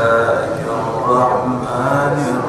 الرحمن. الرحيم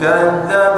كذب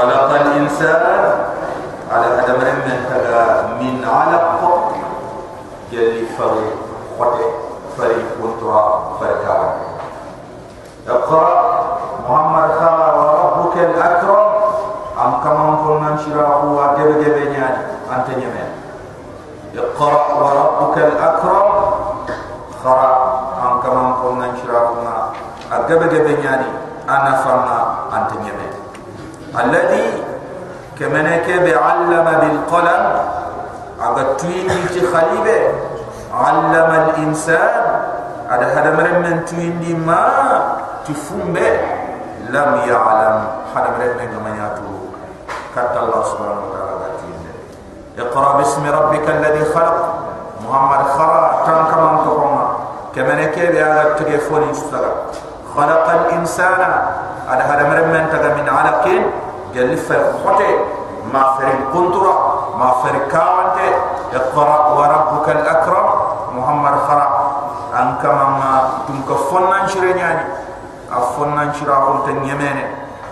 خلق الإنسان على أدم من هذا من علق. يلي فريق خطة فريق وترى فريق اقرأ محمد قال وربك الأكرم. أم كما قلنا شراه ودب جبنيان أنت يمين اقرأ وربك الأكرم. خرا أم كما قلنا شراه أجب جبنيان أنا. فرنا أنت يمين الذي كمنك علم بالقلم أغتوين لتي خليبة علم الإنسان. على هذا مرمن توين دي ما تفهم لم يعلم. هذا مرمن من ياتو كت الله سبحانه وتعالى اقرأ باسم ربك الذي خلق. محمد خرا تنكمن كما كمنك بعلم تليفون خلق الإنسان ada hada mere men taga min ala ken gelli fer khote ma fer kuntura ma fer kawante iqra wa rabbuka al akram muhammad khara an kama ma tum ko fonnan shire nyaani a fonnan shira ko te nyemene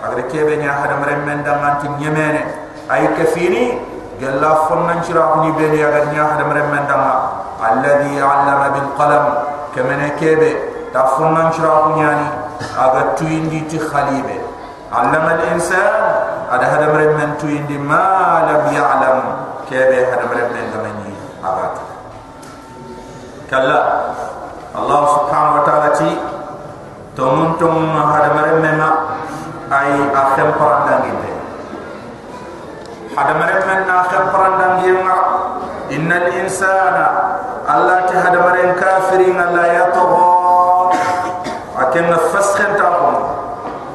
agre kebe nya hada mere men da man ti nyemene ay kafini gella fonnan shira ko ni be ya ga nya hada mere men da alladhi allama bil qalam kamene kebe ta fonnan shira ko nyaani aga tuyindi ti khalibe allama al-insan ada hadam remmen tuyindi ma lam ya'lam kebe hadam remmen gamani aga kalla allah subhanahu wa ta'ala ti tomun tomun hadam remmen ma ay akhem parandangite hadam remmen na akhem parandangite ma innal insana allah ti hadam ren kafirin allah yatagha ken na fasxen ta ko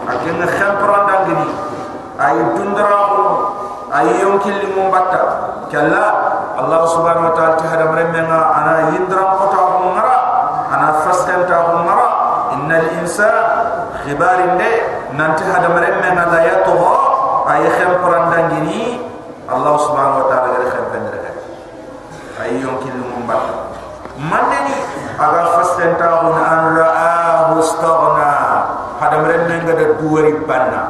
a ken na xam prandan gini. Ay dundara ko ay yon kili batta kala allah subhanahu wa ta'ala ta hadam re menga ana yindra ko ta ko mara ana fasxen ta ko mara inna al insana khibarin de nan ta hadam re la yatho ay xam allah subhanahu wa ta'ala re xam ben re ay yon kili mo batta man ni? Aga fasxen ta ana ada dua ribana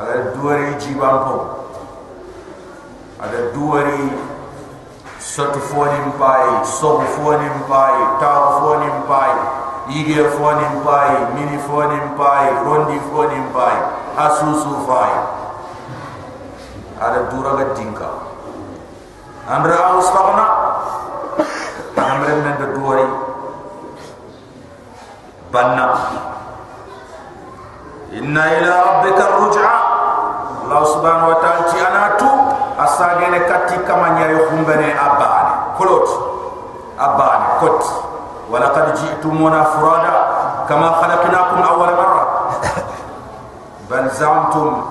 ada dua ribu ada dua ribu satu fuan impai sobu fuan impai tau fuan impai ige fuan impai mini fuan impai rondi fuan impai asusu fai ada dua ribu tingka anda harus tahu nak anda ada dua ribu. Banyak inna ila rabbika ruj'a. Allah subhanahu wa ta'ala ti anatu asagene kati kama nyayo humbene abane kolot. Abane kot. Wa laqad ji'tumuna furada kama khalaqnakum awwal marra. Bal za'amtum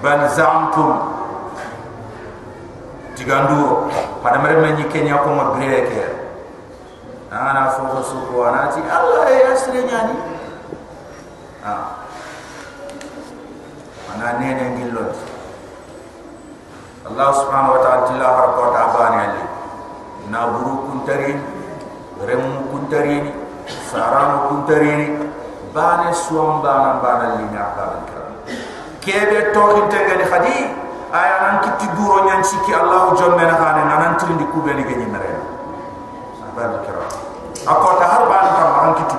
bal za'amtum digandu pada mere menyi kenya ko mo greke ana fo so anati allah ya sri nyani ah ana ne ne ngilot allah subhanahu wa ta'ala tilla har ko ta bani ali na buru kuntarin remu kuntarini sarano kuntarini bane suam bana bana lina akal kiram kebe to intengani khadi aya nan kitti duro nyan siki allah jomme na khane nan trindi kube ni gani mere abal kiram akota har bana kam an kitti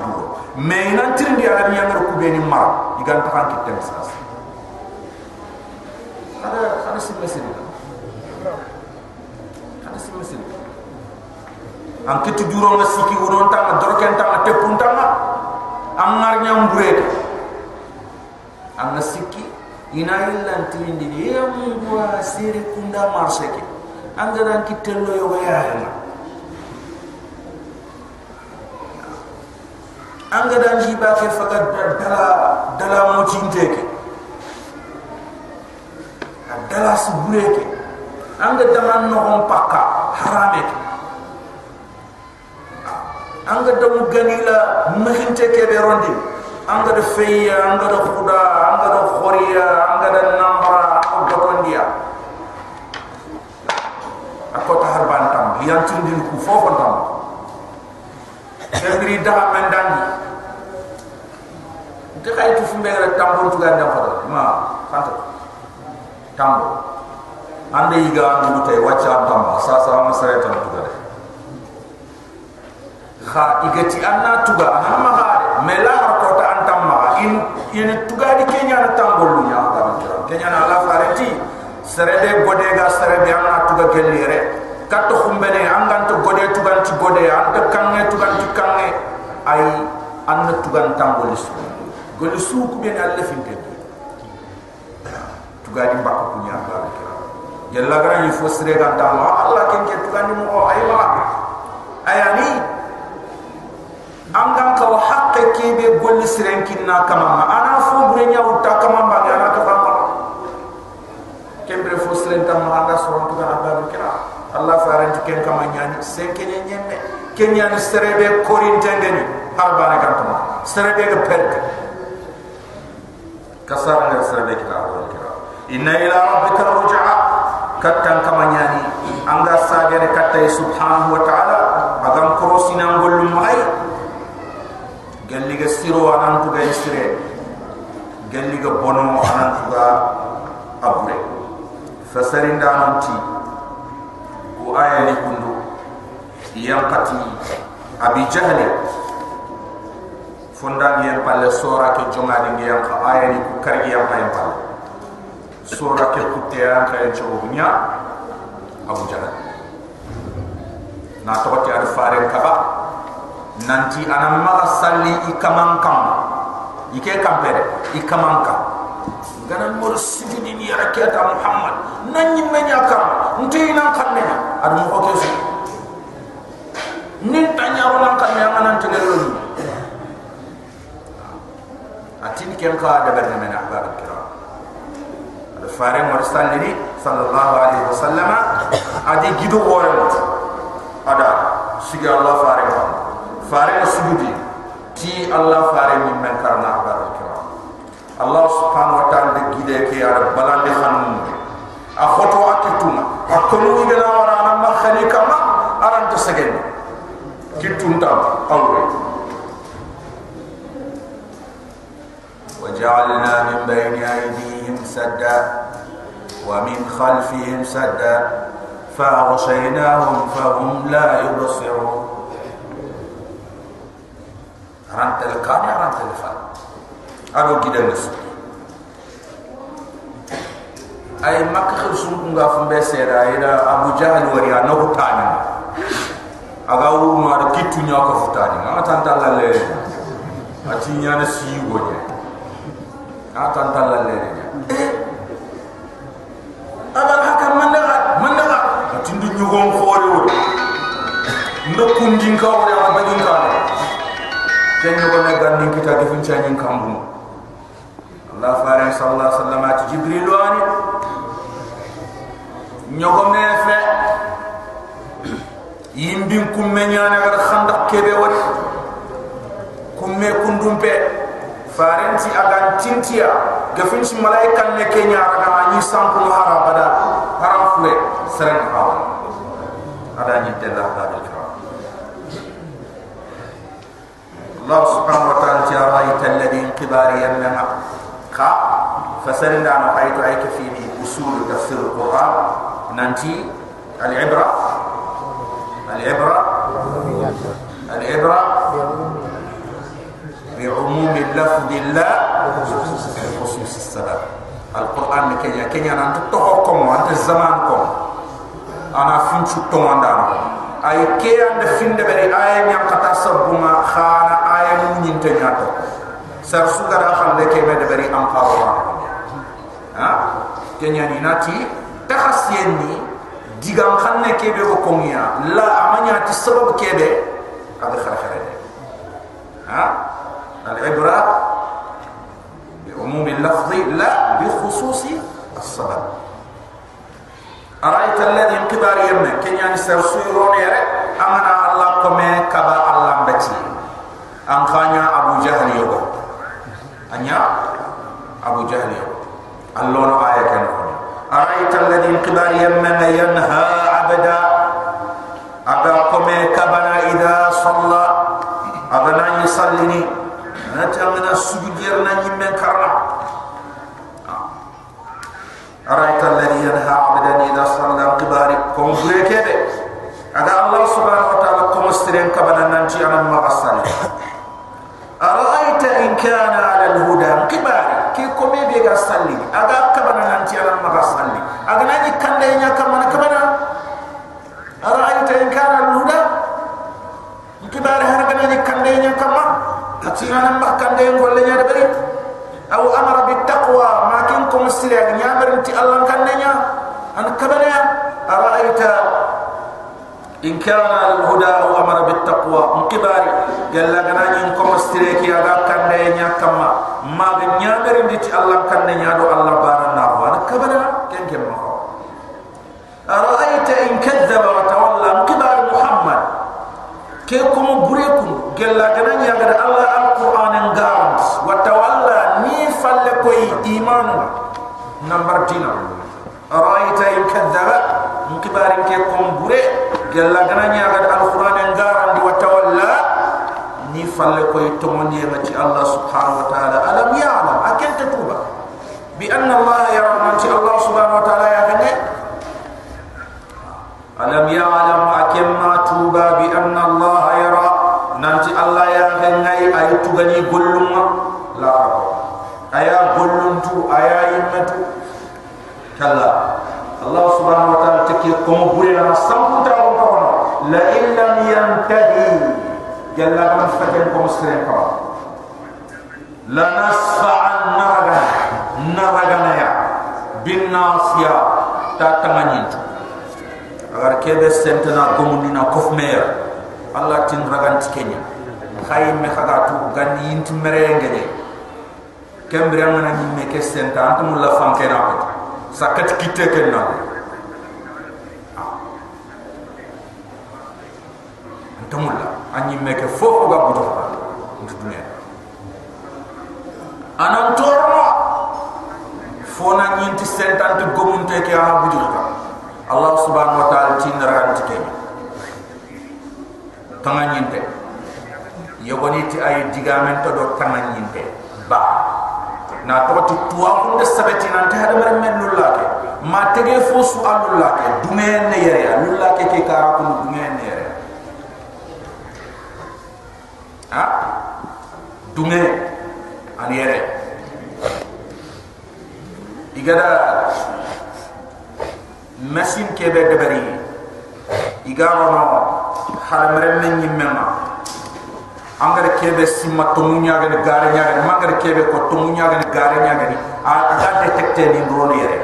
me nan trindi ala ni ngar kube ni mar digan ta kan kitti sas ada ada simesini ada simesini an kitu duro nga siki wonon tanga doroken tanga tepun tanga an ngar nyam burek an nga siki ina illan tilindi ni ya mungu wa siri kunda marseke an ga dan kitello yo ya ya an ga dan jiba ke faga dala dala mo cinteke dala su bureke an ga daman no pakka harameke anga da mu ganila mahinte ke be rondi anga da feya anga da khuda anga da khoriya anga da nambara anga da tondia ako ta harban tam lian tindin ku fofo tam ngri da mendan de kay tu fumbe ra tambo tu ganda fa ma fanta tambo ande yiga ndu tay wacha tam sa sa ma sare tam tu ganda kha igati anna tuga hamma gade mela har ko ta antam ma in in tuga di kenya na tambolu nya ga kira? Kenya na la fareti serede gode ga serede anna tuga gelire katto khumbene angan to gode tuga ti gode anta kanne tuga ti kanne ay anna tuga tambolu su gol su ku ben alle finte tuga di mbak ku ga kira yalla gara ni fo sere ga tamma allah ken ke tuga ni mo ay ma ayani angan ka wa haqqe ke be golli siren kinna kama ma ana fo bure nya utta kama ba ga ana ka fama kembre fo siren tam ma anga so to ga ba kira allah faran ti ken kama nya ni. Se ken nyemme ken nya ni serebe korin tengeni har ba na kanto serebe ga perk kasar ngar serebe kita awal kira. Inna ila rabbika ruj'a. Kattan kama nya ni anga sagere katta subhanahu wa ta'ala agam korosina ngolum mai galli ga siro anan tuga isire galli ga bono anan tuga abure. Fasarinda ananti ko aya ni kundu. Yang kati abi jahli fonda ngi palle sora ke jonga ni yang ka aya ni ku kargi yang pa palle sora ke kutte ya ka en chogo abu jahal na to ti ar fare kaba nanti ana maga salli ikaman kam ike kampere ikaman kam gana mor ni rakata muhammad. Nanyi menya kam nti nan kanne adu mo ko su nin tanya ro nan kanne ngana ntele lo ni atin ken ka da ber men akbar kira. Adu fare mor salli sallallahu alaihi wasallam adi gido wore ada sigi allah fare ko fare sujudi ti allah fare min men karna akbar kira. Allah subhanahu wa ta'ala de gide ke ya balande khanum a khoto akituma akonu igana وجعلنا من بين أيديهم سدا ومن خلفهم سدا فأغشيناهم فهم لا يبصرون. رانت القانع رانت الفان أبو كده مسك أي مكة خلصون قافن بسيرا إلى أبو جهل وريا نوه تاني. أغاو wuru ma نيوكو فتاني nya ko futani أتي نيانا le a tanta lalle nya abal hakam mandaga mandaga ati ndu nyugon khore wo ndo kundin ka wo ya bagin ka ken nyugo na gandin kita defin chanyin kambu Allah faran sallallahu alaihi wasallam ati jibril wani ñogo me fe yimbin kumme ñana gar khanda kebe wat kumme kundumpe farenti agan tintia gafin ci malaika ne ke ñara ga ni sampu hara bada haram fure seren hawa ada ni tella hada kiram Allah subhanahu wa ta'ala ja ra'aita alladhi inqibari yamna ka fasarinda no aytu ayka fi usul tafsir al-quran nanti al-ibra. Al-ibra. Al-ibra bi umum al-lafz la khusus as-sabab al-quran kenya kenya nanti to ko ante zaman ko ana fin chu to anda ay ke ande fin de bari ay nyam kata sabuma khana ay mu nyinte nyato sar su gara khal de ke me de bari am khawwa ha kenya ni nati takhasiyenni digam khanne kebe ko konya la amanya ti sabab kebe aga khara khara ha العبرة بعموم اللفظ لا بخصوص السبب أرأيت الذي انقدار يمن كن يعني سرسوي روني أمنا الله كما كبا الله بتي أن خانيا أبو جهل يوغا. أنيا أبو جهل يوغا. اللون آية كان أرأيت الذي انقدار يمن ينهى عبدا كان على الهدى انقبار كي كمي بيغا صلي أدا كبنا nanti ala maga salli agana ni kande nya kamana kamana ara'aita in kana al-huda kibar har gana ni kande nya kama atina nan ba kande ngolle nya de bari aw amara bit taqwa ma kin kum sila nya barinti allah aw amara bit taqwa mukibari yalla gana ni kum sila ki aga kande nya kama ma nya barinti allah kande nya do allah barana كبنا كن كن أرأيت إن كذب وتولى انقبال محمد كيكم بريكم قال لنا يا غد الله القرآن انقارنت وتولى نيفا لكوي إيمان نمبر دينا أرأيت إن كذب انقبال كيكم بريك gella gananya agar alquran yang garan di watawalla ni falle ko itomondi ci allah subhanahu wa taala. Alam ya yalam akan tetuba bi anna allah ya'lam Nanti ci allah subhanahu wa taala ya gane alam ya yalam akan ma tuba. Bi anna allah yara nanti allah ya gane ay tugani gollum la aya gollum tu aya yimatu kala الله سبحانه وتعالى تكي قوم بولا سامو تا اون كون لا ان لم ينتهي جل من فتن قوم سرين كوا لا نسفع النرغا نرغا نيا بالناصيا تا تمانين اگر كده سنتنا قوم نينا كوف مير الله تين رغان تكيني خاي مي خدا تو غاني انت مريان غدي كم بريان نانيم مي كسنتا أنتم لا فام كيراكو sakat kitte kenna antum la anyi me ke fofo ga buto ndu dunya anan torno fona nyinti sentanti gomunte ke ana bujurta Allah subhanahu wa ta'ala tin ranti ke tanga nyinte yogoni ti ay digamen to do tanga nyinte ba na to ti tuwa kun de sabeti nan ta hada men lullake ma tege fo su alullake dumen ne yere alullake ke kara kun dumen ne yere ha? Dunge an yere igada masin kebe debari igaro no haramre men nyimma angare kebe simma tumunya ga gare nya ga mangare kebe ko tumunya ga gare nya ga a ga detecte ni drone yere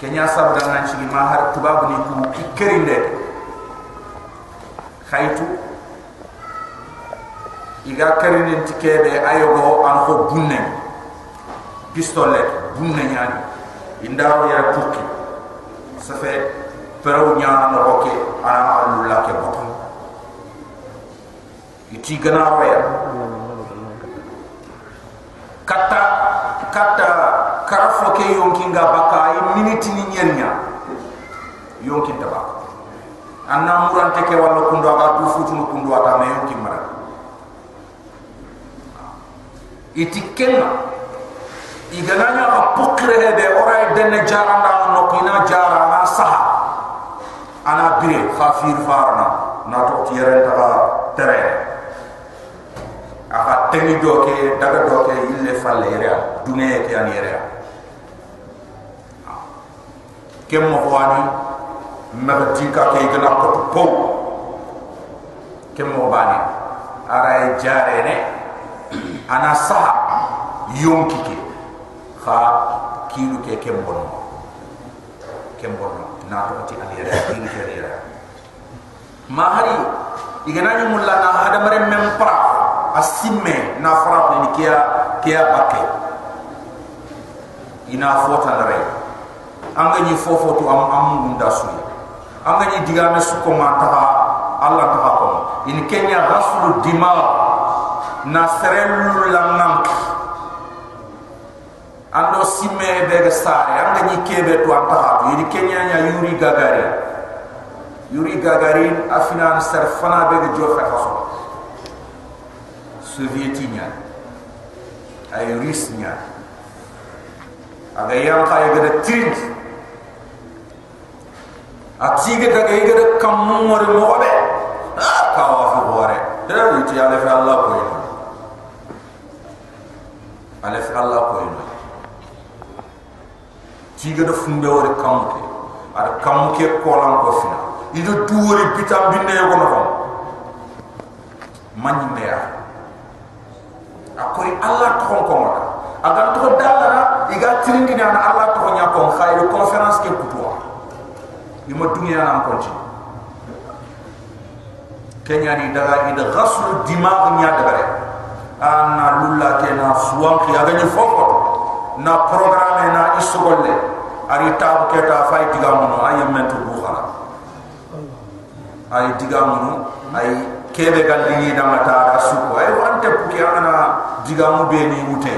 kenya sab da nan ci ma har tubabu ni ku kikerinde khaytu iga karinin tikebe ayogo an ko bunne pistolet bunne nyani indaro ya tukki sa fe peraw nyana no roke ana alu la ke boton iti gana roya kata kata karafo ke yonkinga baka ay miniti ni nyernya. Yonkin tabaka anna murante ke wala kundo aga du futu no kundo ata me yonkin mara iti kenna igananya a pokre hebe ora denne jaranda no kina jara na saha. Ana bire khafir farna na to tiyere ta tere aka teni do ke daga do ke ille falle yere duне ke an yere kem mo wani ma tinka ke gana ko po kem mo bani ara jare ne ana saha yonki ke kha kilu ke kembon kembon na to ti ali ra kilu ke ra ma hari igana ni mulla na hada mare mem pra asimme na fra ni kia kia bakke ina fota la ray anga ni fofo to am am ngunda su anga ni diga me su ko ma ta Allah ta ko in kenya rasul dima na serelu la nank ando simme be ga sare anga ni kebe to anta ha yiri kenya nya yuri gagari yuri gagari afina an sar fana be ga jo fa haso sovietinya ay rusnya aga yang kay ga de trid atiga ga ga ga de kam mo re mo be ka wa fi de yiti ala fa allah ko yin ala fa allah ko yin tiga da fumbe wori kamuke ada kamuke kolan ko fina ido duwori bitam binne ko no fam manni meya akoy allah to ko mata aga to dalla iga tirindi na allah to nya ko khayru conference ke kutwa ima dunya na ko ci kenya ni daga ida ghaslu dimag nya dabare ana lulla ke na suwan ki aga ni fofo na programme na isogolle ari tabu keta fay digamuno ay mentu bukhara ay digamuno ay kebe galli da mata da suko ay wante puki ana digamu be ni mute.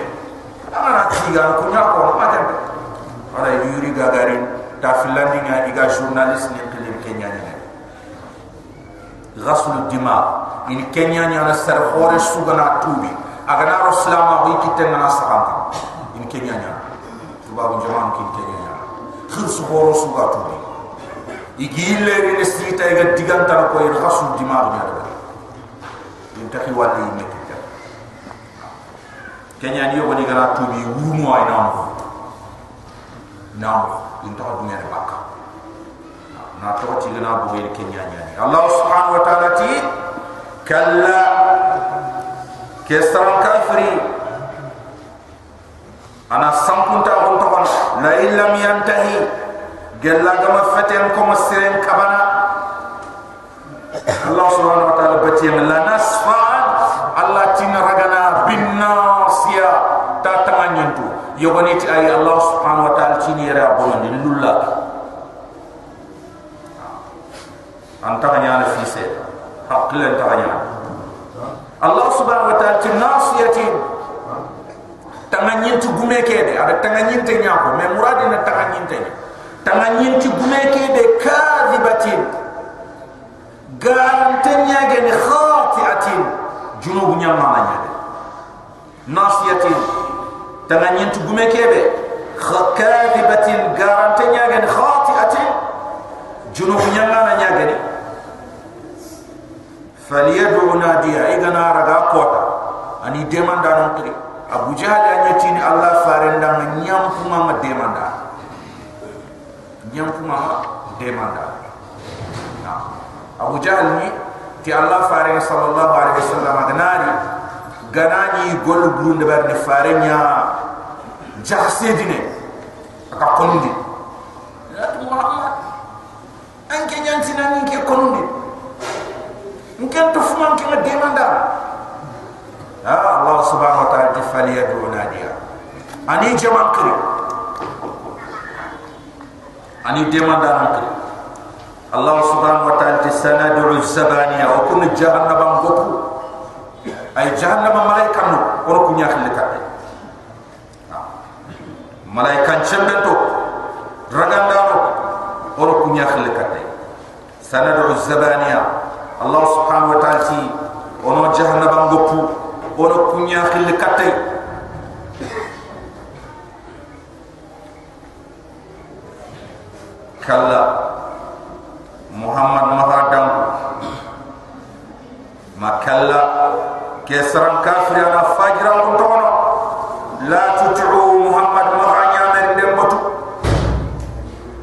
Ana diga ko nya ko ma tan ala yuri gagarin ta filandi nga iga journalist ni kilim kenya ni. Ghasl dima in kenya ni ana sar khore sugana tubi. Aga na rasulama wi kitenna na sakam in kenya ni. Tubabu jaman kin kenya ni. Khir su horo su ga tubi igille ni ne sita ga diganta ko in ghasl dima ni ada in taki wali ni kenya ni yogoni gara tubi wumu ay namu namu in ta dunya ne bakka na to ti gana bu wer kenya ni. Allah subhanahu wa ta'ala ti kalla kesran kafiri. Ana sampunta on to ban la illam yantahi. Gella gama fatem ko masiren kabana allah subhanahu wa ta'ala batiyam la nasfa allah tin ragana bin nasiya. Ta tamanyantu yogoni ti ay allah subhanahu wa ta'ala tin yara bonon lulla anta nyana fise hakle anta nyana allah subhanahu wa ta'ala tin nasiyati tanganyinti gume kede ada tanganyinte nyako me muradi na tanganyinte tanganyinti gume kede kadhibatin garantin ya gene khati'atin. Junub nya mamanya nasiyatin. Tananyen tu gume kebe. Khakadibatin. Garantin ya gene khati'atin. Junub nya mamanya gene faliyad'u nadiya igana raga ko ani demanda non tri abu jahal ya nyatin allah farenda nyam kuma ma demanda. Nyam kuma demanda. Nah. Abu Jahal ni ti Allah Faring sallallahu alaihi wasallam adnari ganani gol burun de bar ni farenya. Jahse dine. Aka kondi. Ya, La Muhammad an ke nyanti nan ke kondi. Mu ke tuf ke demanda ha ya, Allah subhanahu wa ta'ala ti fali yadu nadia ani jama'kri ani demanda nan kiri allah subhanahu wa ta'ala tisanadu zabaniya wa kun jahannama ngoku ay jahannama malaika no or kunya khilika malaika chembento ragandano or kunya khilika sanadu zabaniya Allah subhanahu wa ta'ala si ono jahannaba ngopu ono kunya khil katay muhammad mahadam ma kalla kesran kafir ana fajra untono la tut'u muhammad mahanya men dembatu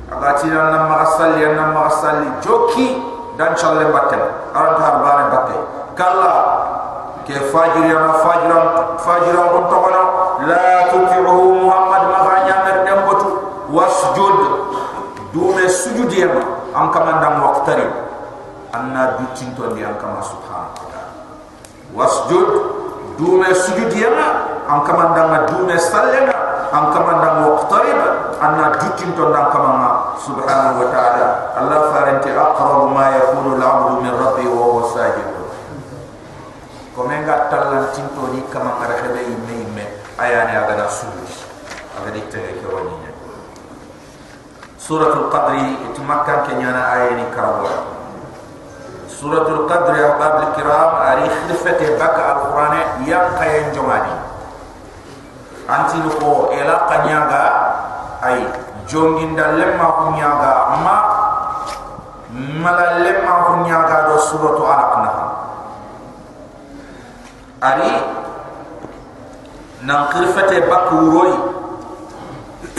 agati nan masalli nan masalli joki dan challe batten aran har bare batte kala ke fajir ya ma fajiran on to kono la tuti'uhu muhammad ma ganya mer dem botu. Wasjud. Dume sujud ya am kamandam waqtari anna du tinto di am kama subhanahu wa ta'ala wasjud dume sujud ya am kamandam dume sallena am kamandam waqtarib anna du tinto ndam kama subhanahu wa ta'ala. Allah faranti aqrabu ma yakunu al-'abdu min rabbi wa huwa sajid. Komenga talan tinto ni kama ngarakhebe imme imme ayani aga na sujud aga ke suratul qadri itmakka kenyana ayani karawa suratul qadri ahbab al-kiram ari khifati baka al-qur'an ya qayen jomani anti ko ela kanyaga ay jonginda lemma kunyaga amma mala lemma kunyaga do suratu alaq na ari nan qirfate bakuroi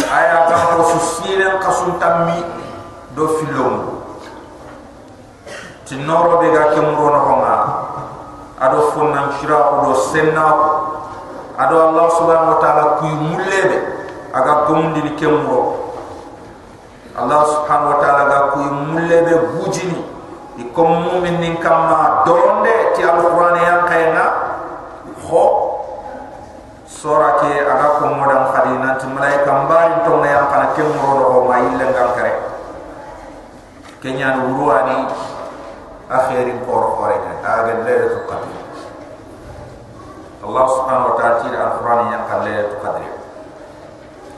aya ga ko susile qasun tammi do filom tinoro be ga kemro no honga ado fonnan shira do senna ado allah subhanahu wa ta'ala kuy mullebe aga gomundi ni kemro Allah subhanahu wa ta'ala ga ku mulle be bujini ikom mu'min nin kama donde ti alquran yang kayna ho sura ke aga ko modam khadina ti malaika mbari to ne yang kana kem ro do ma ille ngal kare kenya no ruani akhirin kor kore ka aga lele to qadri Allah subhanahu wa ta'ala ti alquran yang kan lele to qadri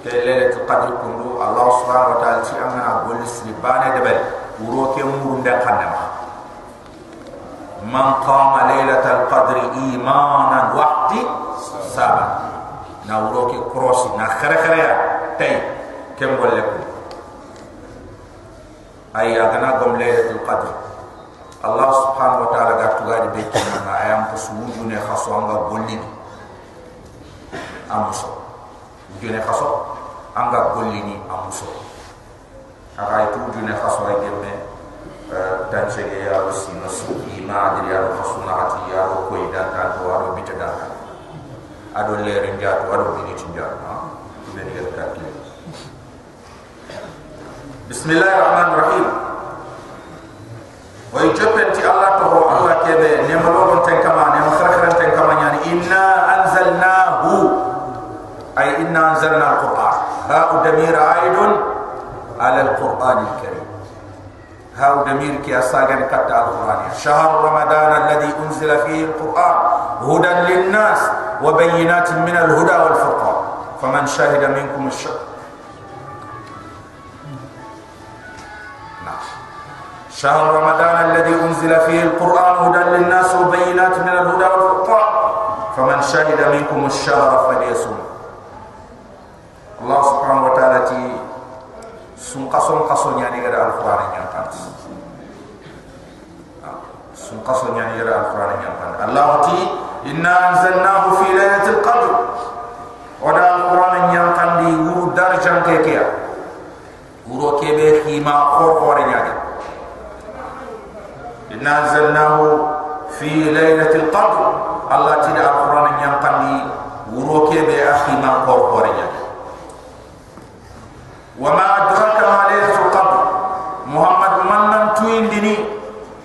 ke lele to qadr kundu allah subhanahu wa ta'ala ci amana gol sibane de bel wuro ke muru nda kanama man qama laylatal qadr imanan waqti saba na wuro ke krosi na khare khare ya tay kem golle ko ay agana gom laylatul qadr. Allah subhanahu wa ta'ala ga tugadi be na ayam ko suuju ne khaso anga golli amuso jene khaso anga gollini amuso aga itu june khaso ay gemme tan sege ya wasi no suki ma adri ya khaso na ko ida ta to aro bita da ado lere njatu ado miniti njatu ha men yer kakle bismillahir rahmanir rahim way jopenti allah to allah kebe ne malogon ten kama ne makhrakharan ten kama nyani inna anzalnahu ay inna anzalna alquran ha udamir aidun ala alquran alkarim هاو دمير كي أساقن كتا القرآن شهر رمضان الذي أنزل فيه القرآن هدى للناس وبينات من الهدى والفرقان. فمن شهد منكم الشهر نعم. شهر رمضان الذي أنزل فيه القرآن هدى للناس وبينات من الهدى والفرقان. فمن شهد منكم الشهر فليصوم. الله سبحانه وتعالى تي سنقا سنقا يعني نيغرا القرآن نيغرا سنقا يعني آه. نيغرا يعني القرآن يعني نيغرا الله تي yara alquran nya pan allah ti inna anzalnahu fi laylatil qadr wada alquran nya kan di wuru darjan ke ke wuro ke be khima khor khor nya di inna anzalnahu fi laylatil qadr allah ti alquran nya kan di wuro ke be khima khor khor nya wa ma adraka ma laylatul qadr muhammad man nan tuindini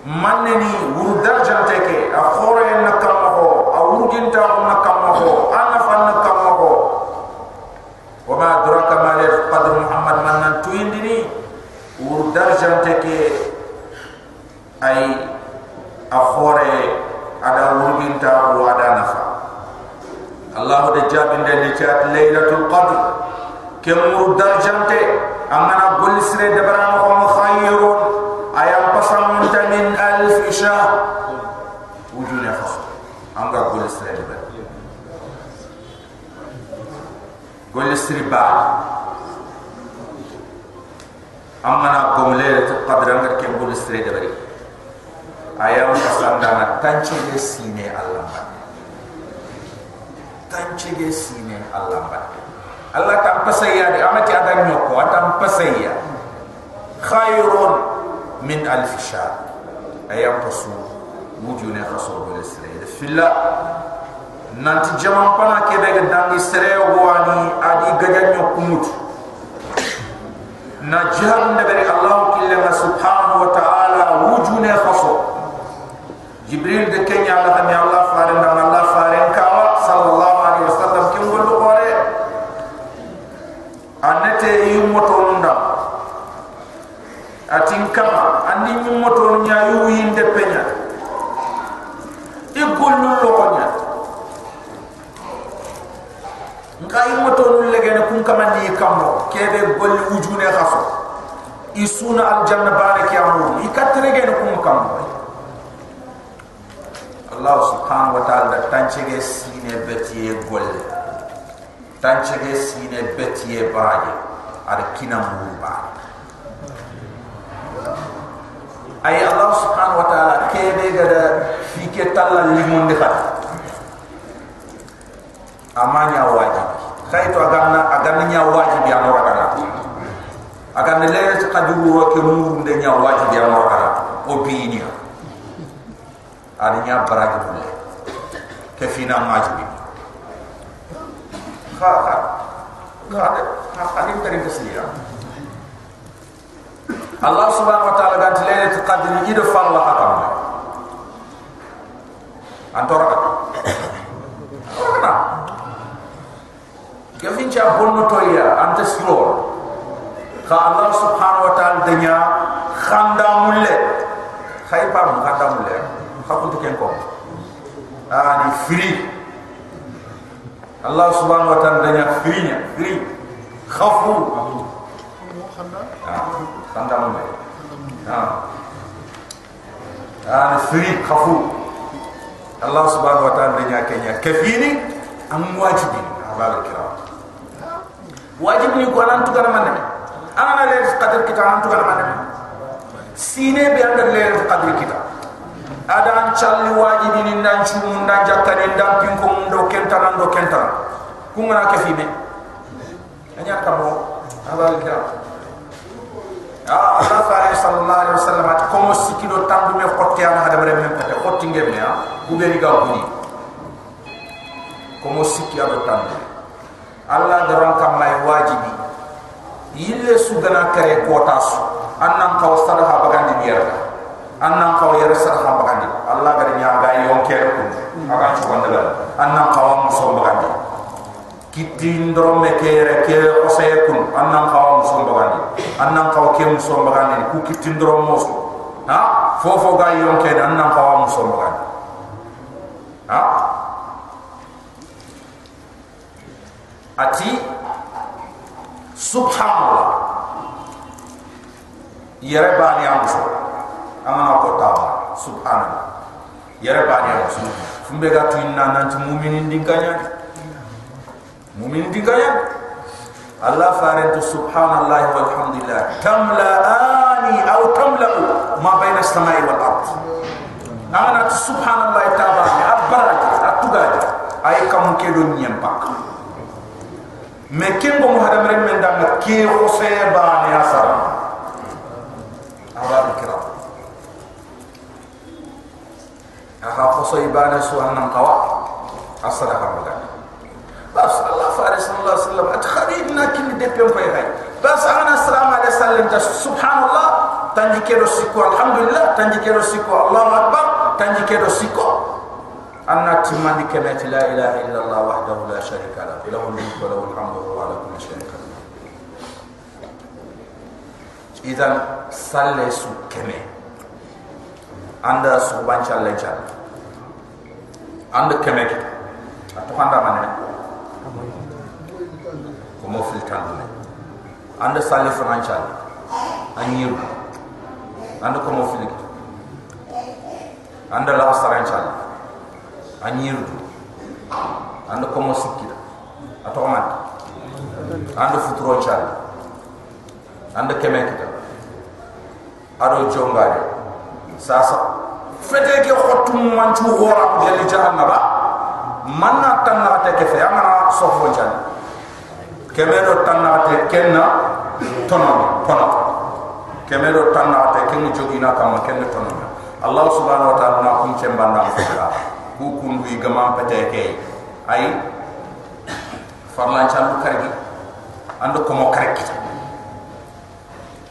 manneni wur darjante ke a khore na kamma ho a wurginta ko na kamma ho ana fan na kamma ho wa ma adraka ma laylatul qadr muhammad man nan tuindini wur darjante ke ay a khore ada wurginta ko ada nafa allah de chat laylatul qadr. Kemur darjante amana golisre de barama ko khayrun ayam pasam min alf isha wujune khas. Anga golisre de bar golisre ba. Amana gomle to qadra ngar kem golisre de bari ayam pasam dana tanche sine allah tanche sine allah Allah tam pasaya de amati adan nyoko atam pasaya khairun min alf shahr ayam pasu wujune khaso bole sere filla nanti jaman pana ke be dangi sere wani adi gaja nyoko mut na de bari Allah killa subhanahu wa ta'ala wujune khaso jibril de kenya Allah ni Allah faran kama andi mi moto nya yu yinde penya. Gollu lonya nka yi moto nu lege ne kun kama ni kamo kebe golli wujune khafo isuna al janna baraki amu ikatre ge ne kun kamo Allah subhanahu wa ta'ala da tanchege sine betiye golle. Tanchege sine betiye baaje. Ada kina mumba ay allah subhanahu wa ta'ala kebe gada fike talla limon de amanya wajib. Khayto aganna aganna nya wajib ya no ragala aganna leere ci ro ke muru de nya wajib ya no ragala o biini ada nya baraji bulle ke fina wajibi kha kha kha tarin kasiya Allah subhanahu wa ta'ala ganti laylatul qadr ido falla hakam antora ora gafin cha bonno toya anta siro kha Allah subhanahu wa ta'ala danya khanda mulle. Khaypa mu khanda mulle? Khakuntu ken ko ani free. Allah subhanahu wa ta'ala danya free nya free. Khafu khanda mulle ha ani free khafu. Allah subhanahu wa ta'ala danya kenya kafini am wajibi abal kiram wajib ni ko nan tukana man ana le qadr kita nan tukana man sine bi anda le qadr kita. Ada an challi wajibi ni nan chumu nan jakkani ndam pin ko ndo kenta nan do kenta ku ngana ke fi me anya kamo abal kiram ah fa sallallahu alaihi wasallam at komo sikido tambu me xotti ana hada bare men pete xotti ngem ah guberi ga guni komo sikki ado tambu Allah daran kam may wajibi yille su gana kare kota su annan kaw sadaha bagandi biyar annan kaw yar sadaha bagandi Allah gari nya ga yon kere ku aga ci wanda la annan kaw am bagandi kitin ndoro me kere ke osay kun annan kaw am so bagandi annan kaw ke am so bagandi ku kitin ndoro mo so ha? Fofo ga yon kere annan kaw am so bagandi ha? Ati subhanallah. Yere bani amso amana ko tawa subhanallah. Yere bani amso fumbe ga tu inna nanti mu'minin dinganya mu'minin dinganya allah farantu subhanallah walhamdulillah tamla ani aw tamla ma bayna as-samai wal ard ana subhanallah taala abaraka atugaji ay kam ke do nyem pak me kengo mo hadam rek men danga ke khose ba ni asara aba bikra aha khose ibana su annam qawa asara hamda بس الله فارس صلى الله عليه وسلم اتخريد ناكل دبيون في هاي بس انا السلام عليه وسلم سبحان الله تنجي كيرو سيكو الحمد لله تنجي كيرو سيكو الله اكبر تنجي كيرو سيكو انا تماني كلمه لا اله الا الله وحده لا شريك له له الملك وله الحمد وهو على كل شيء قدير اذا صلى سكمه عند سبحان الله جل عند كمك اتفهم ده معناه kuma full time women anda sale financial anyiru anda kuma full anda la financial anyiru anda kuma sikira atoman anda futuro chal anda kemekita ado jongare sasa fete ke khotum manchu hora gali jahannaba manna tanna te ke fe amana sofo chal keme do tanna te kenna tono tono. Keme do tanna te kenni jogina kam kenni tono. Allah subhanahu wa ta'ala na kum chembanda fa ku kun wi gama pete ke. Ay farlan chan kargi ando komo kargi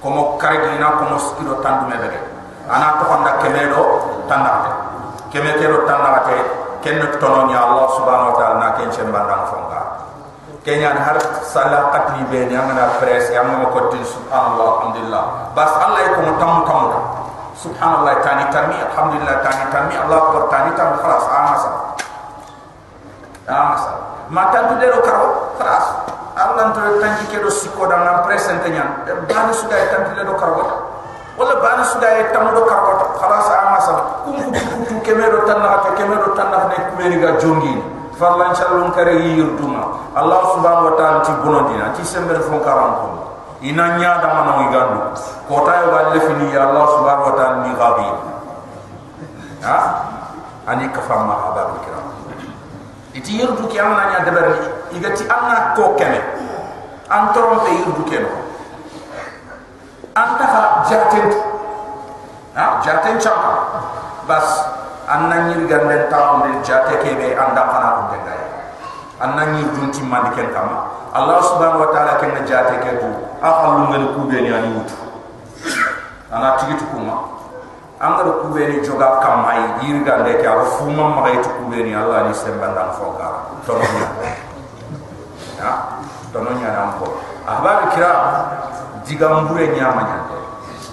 komo kargi na komo skiro tandu me bege. Ana to honda kemedo tandate keme kero tandate ken tono nya allah subhanahu wa taala na ken chembanda fonga kenya har sala qatli be ni amana press ya mo ko tin subhanallah alhamdulillah. Bas allah ko tam tam subhanallah tani tami alhamdulillah tani tami allah akbar tani tam khalas amasa amasa mata tu de karo khalas allah to tanji ke do sikko da nam presente nyam bani suda tan de do karo wala bani suda e tam do karo khalas amasa kum kum kum kemero tan na ta kemero tan na ne kumeri ga jongi farlan chalun kare yurduma. Allah subhanahu wa ta'ala ti bonondina ti sember fon karam ko ina nya da mana wi gandu ko ta yo galle fini ya allah subhanahu wa ta'ala ni gabi. Ha? Ani ka fama haba kira. Iti yurdu ki amna nya de ber igati anna ko kene an trompe yurdu keno. Anta ha jaten. Ha? Jaten chaka. Bas anna nyir ganden ta on de jate ke be anda kana ko de gay anna nyir dun ti mandi ken kama allah subhanahu wa ta'ala ken jate ke tu akhalu ngel ku be ni ani wut ana tigi tu kuma. Anga do ku be ni joga kam mai yir gande ke awu fu mam ma tu ku be ni allah ni semba ndam fo ga to no nya ya? To no nya nam ko. Ahbab kira diga mbure nya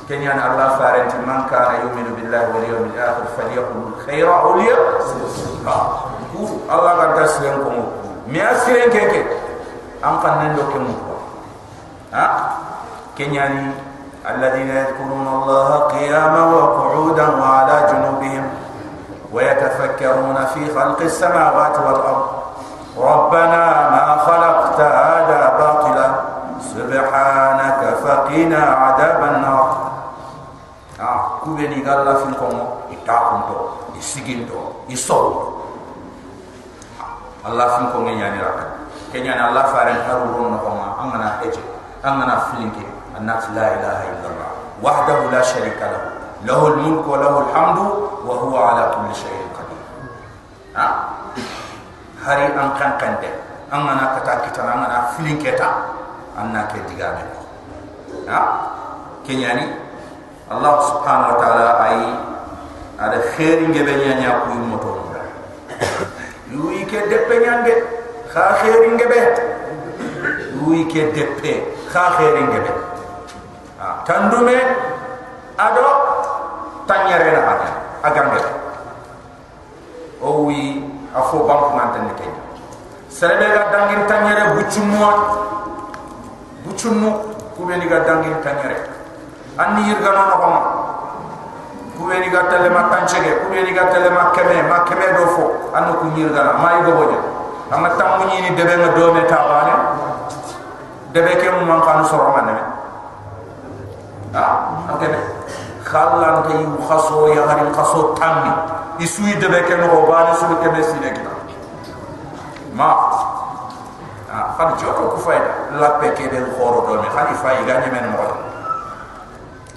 كنيان الله فارنت من كان يؤمن بالله واليوم الآخر فليقل خيرا أو ليصدقا الله قد تسلمكم مي أسرين كيكي أم قد نندوكم ها؟ كنياني الذين يذكرون الله قياما وقعودا وعلى جنوبهم ويتفكرون في خلق السماوات والأرض. ربنا ما خلقت هذا باطلا. سبحانك فقنا عذاب النار. Ah kubeni galla fin ko mo itakunto isiginto isol Allah fin ko ngenya ni rakat kenya na Allah faran harurun no ma amana eje amana filinke annat la ilaha illallah. Wahdahu la sharika lahu lahu almulku wa lahu alhamdu wa huwa ala kulli shay'in qadir. Ha? Hari an kan kande amana kata kita amana filinke ta anna ke digame ha? Kenya ni Allah subhanahu wa ta'ala ai ada khairi ngebe nyanya ku moto yu ike depe nyande kha khairin gebe wi ke deppe kha khairin gebe tandume ado tanyere na ada agambe o wi afo bank man tan ke serebe ga dangin tanyere bucummo bucummo kubeni ga dangin tanyere anni yirga no no bama kubeni ga tele ma tanchege kubeni ga tele ma keme ma keme do fo anno ku yirga na mai go bonya amma tamu ni debe nga dome ta bane debe ke mu man kan so roma ne ah okay ne khallan te yu khaso ya harin khaso tammi. Isui de be ke no ba ni su ke be sine kita. Ma. Ah kan joto ku fayda la pe del khoro do mi khali fay ga ni men mo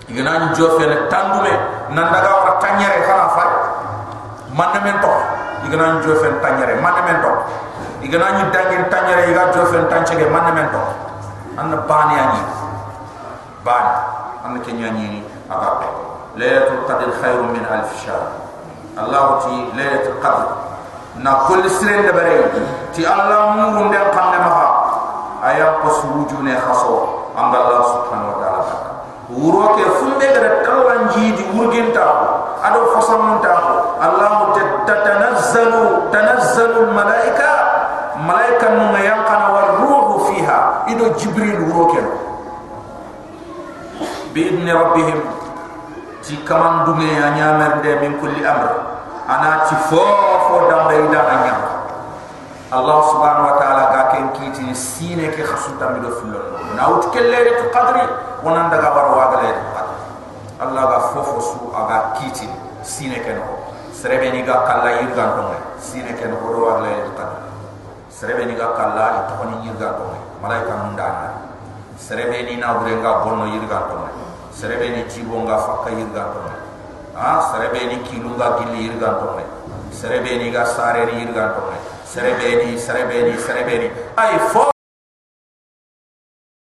igana ni jo fe ne tandume nan daga wara tanyere khala fay man na men to igana ni jo fe tanyere man na men to igana ni dangin tanyere iga jo fe tanchege man na men to an bani ani bani. An ke nyani ni aka laylatul qadr khairun min alf shahr. Allah ti laylatul qadr. Na kul siren de bare ti allah mu hunde kamne ma aya ko suju ne khaso allah subhanahu wa ta'ala wuro ke funde gara talan jidi wurginta ado fasamunta allah tatanazzalu tanazzalu malaika. Malaika nu yanqana war ruhu fiha. Ido jibril wuro ke bi idni rabbihim ti kaman dume ya nyamer de min kulli amr ana ti fo fo dambe ida allah subhanahu wa ta'ala ga ken kiti sine ke khasuta mi do fulo nawt kelle re qadri wonan daga war wa gale allah ga fofo su aga kiti sine ke no. Serebe ni ga kala yirgan to sine ke no do wa gale qadri. Serebe ni ga kala to ni yirgan to malaika mundana serebe ni na burenga bonno yirgan to serebe ni tibonga fakka yirgan to ha serebe ni kilunga gilli yirgan to serebe ni ga sare ni yirgan to serebeni serebeni serebeni. Ay fo